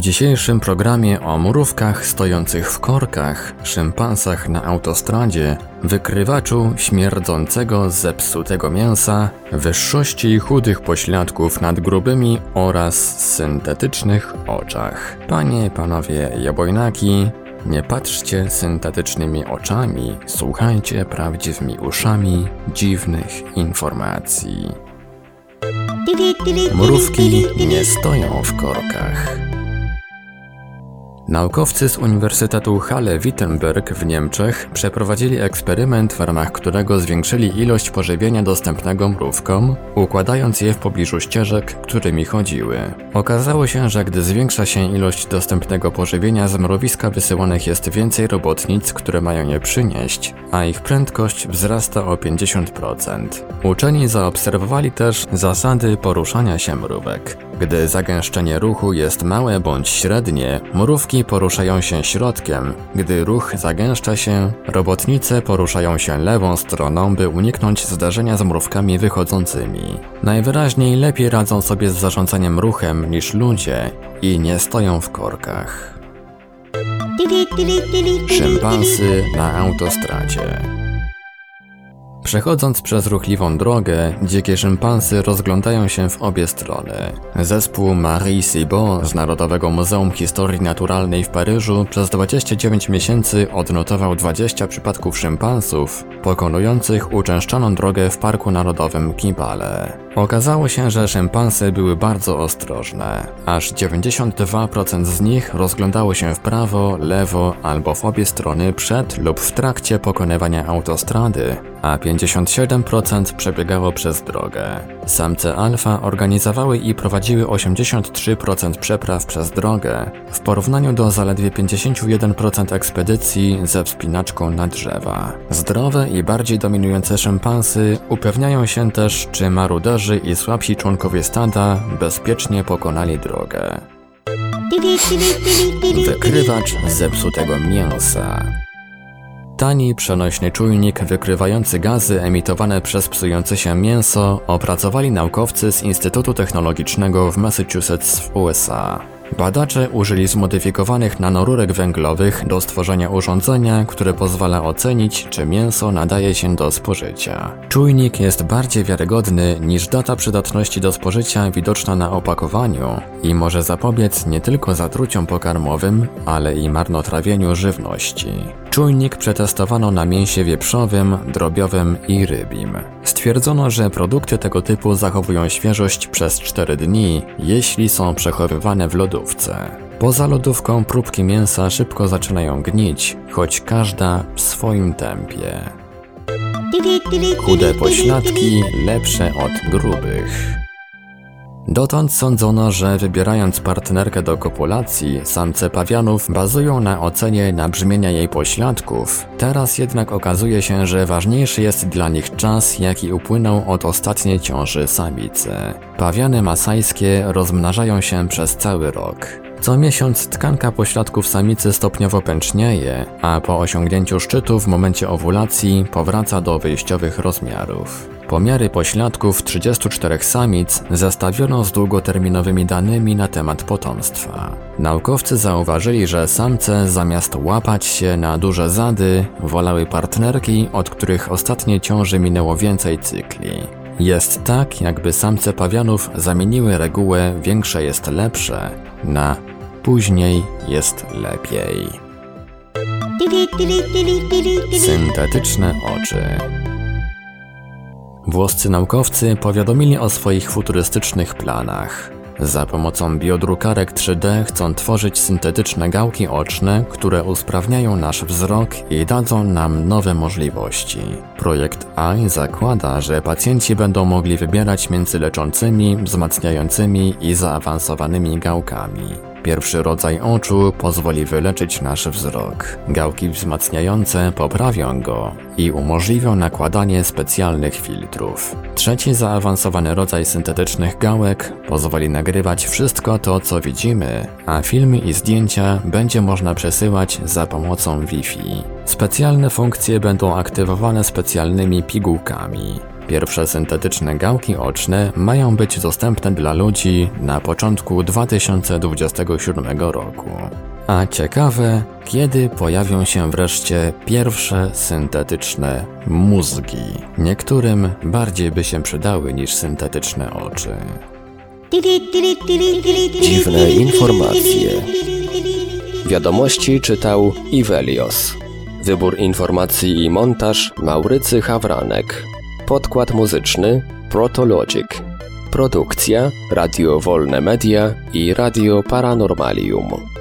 W dzisiejszym programie o murówkach stojących w korkach, szympansach na autostradzie, wykrywaczu śmierdzącego zepsutego mięsa, wyższości chudych pośladków nad grubymi oraz syntetycznych oczach. Panie, panowie jabojnaki, nie patrzcie syntetycznymi oczami, słuchajcie prawdziwymi uszami dziwnych informacji. Mrówki nie stoją w korkach. Naukowcy z Uniwersytetu Halle-Wittenberg w Niemczech przeprowadzili eksperyment, w ramach którego zwiększyli ilość pożywienia dostępnego mrówkom, układając je w pobliżu ścieżek, którymi chodziły. Okazało się, że gdy zwiększa się ilość dostępnego pożywienia, z mrowiska wysyłanych jest więcej robotnic, które mają je przynieść, a ich prędkość wzrasta o 50%. Uczeni zaobserwowali też zasady poruszania się mrówek. Gdy zagęszczenie ruchu jest małe bądź średnie, mrówki poruszają się środkiem. Gdy ruch zagęszcza się, robotnice poruszają się lewą stroną, by uniknąć zdarzenia z mrówkami wychodzącymi. Najwyraźniej lepiej radzą sobie z zarządzaniem ruchem niż ludzie i nie stoją w korkach. Szympansy na autostradzie. Przechodząc przez ruchliwą drogę, dzikie szympansy rozglądają się w obie strony. Zespół Marie Cibot z Narodowego Muzeum Historii Naturalnej w Paryżu przez 29 miesięcy odnotował 20 przypadków szympansów pokonujących uczęszczaną drogę w Parku Narodowym Kibale. Okazało się, że szympansy były bardzo ostrożne. Aż 92% z nich rozglądało się w prawo, lewo albo w obie strony przed lub w trakcie pokonywania autostrady, a 57% przebiegało przez drogę. Samce alfa organizowały i prowadziły 83% przepraw przez drogę, w porównaniu do zaledwie 51% ekspedycji ze wspinaczką na drzewa. Zdrowe i bardziej dominujące szympansy upewniają się też, czy maruderzy i słabsi członkowie stada bezpiecznie pokonali drogę. Wykrywacz zepsutego mięsa. Tani, przenośny czujnik wykrywający gazy emitowane przez psujące się mięso opracowali naukowcy z Instytutu Technologicznego w Massachusetts w USA. Badacze użyli zmodyfikowanych nanorurek węglowych do stworzenia urządzenia, które pozwala ocenić, czy mięso nadaje się do spożycia. Czujnik jest bardziej wiarygodny niż data przydatności do spożycia widoczna na opakowaniu i może zapobiec nie tylko zatruciom pokarmowym, ale i marnotrawieniu żywności. Czujnik przetestowano na mięsie wieprzowym, drobiowym i rybim. Stwierdzono, że produkty tego typu zachowują świeżość przez 4 dni, jeśli są przechowywane w lodówce. Poza lodówką próbki mięsa szybko zaczynają gnić, choć każda w swoim tempie. Chude pośladki lepsze od grubych. Dotąd sądzono, że wybierając partnerkę do kopulacji, samce pawianów bazują na ocenie nabrzmienia jej pośladków. Teraz jednak okazuje się, że ważniejszy jest dla nich czas, jaki upłynął od ostatniej ciąży samicy. Pawiany masajskie rozmnażają się przez cały rok. Co miesiąc tkanka pośladków samicy stopniowo pęcznieje, a po osiągnięciu szczytu w momencie owulacji powraca do wyjściowych rozmiarów. Pomiary pośladków 34 samic zestawiono z długoterminowymi danymi na temat potomstwa. Naukowcy zauważyli, że samce zamiast łapać się na duże zady, wolały partnerki, od których ostatniej ciąży minęło więcej cykli. Jest tak, jakby samce pawianów zamieniły regułę większe jest lepsze na później jest lepiej. Syntetyczne oczy. Włoscy naukowcy powiadomili o swoich futurystycznych planach. Za pomocą biodrukarek 3D chcą tworzyć syntetyczne gałki oczne, które usprawniają nasz wzrok i dadzą nam nowe możliwości. Projekt AI zakłada, że pacjenci będą mogli wybierać między leczącymi, wzmacniającymi i zaawansowanymi gałkami. Pierwszy rodzaj oczu pozwoli wyleczyć nasz wzrok. Gałki wzmacniające poprawią go i umożliwią nakładanie specjalnych filtrów. Trzeci zaawansowany rodzaj syntetycznych gałek pozwoli nagrywać wszystko to, co widzimy, a filmy i zdjęcia będzie można przesyłać za pomocą Wi-Fi. Specjalne funkcje będą aktywowane specjalnymi pigułkami. Pierwsze syntetyczne gałki oczne mają być dostępne dla ludzi na początku 2027 roku. A ciekawe, kiedy pojawią się wreszcie pierwsze syntetyczne mózgi. Niektórym bardziej by się przydały niż syntetyczne oczy. Dziwne informacje. Wiadomości czytał Ivelios. Wybór informacji i montaż Maurycy Hawranek. Podkład muzyczny Protologic. Produkcja Radio Wolne Media i Radio Paranormalium.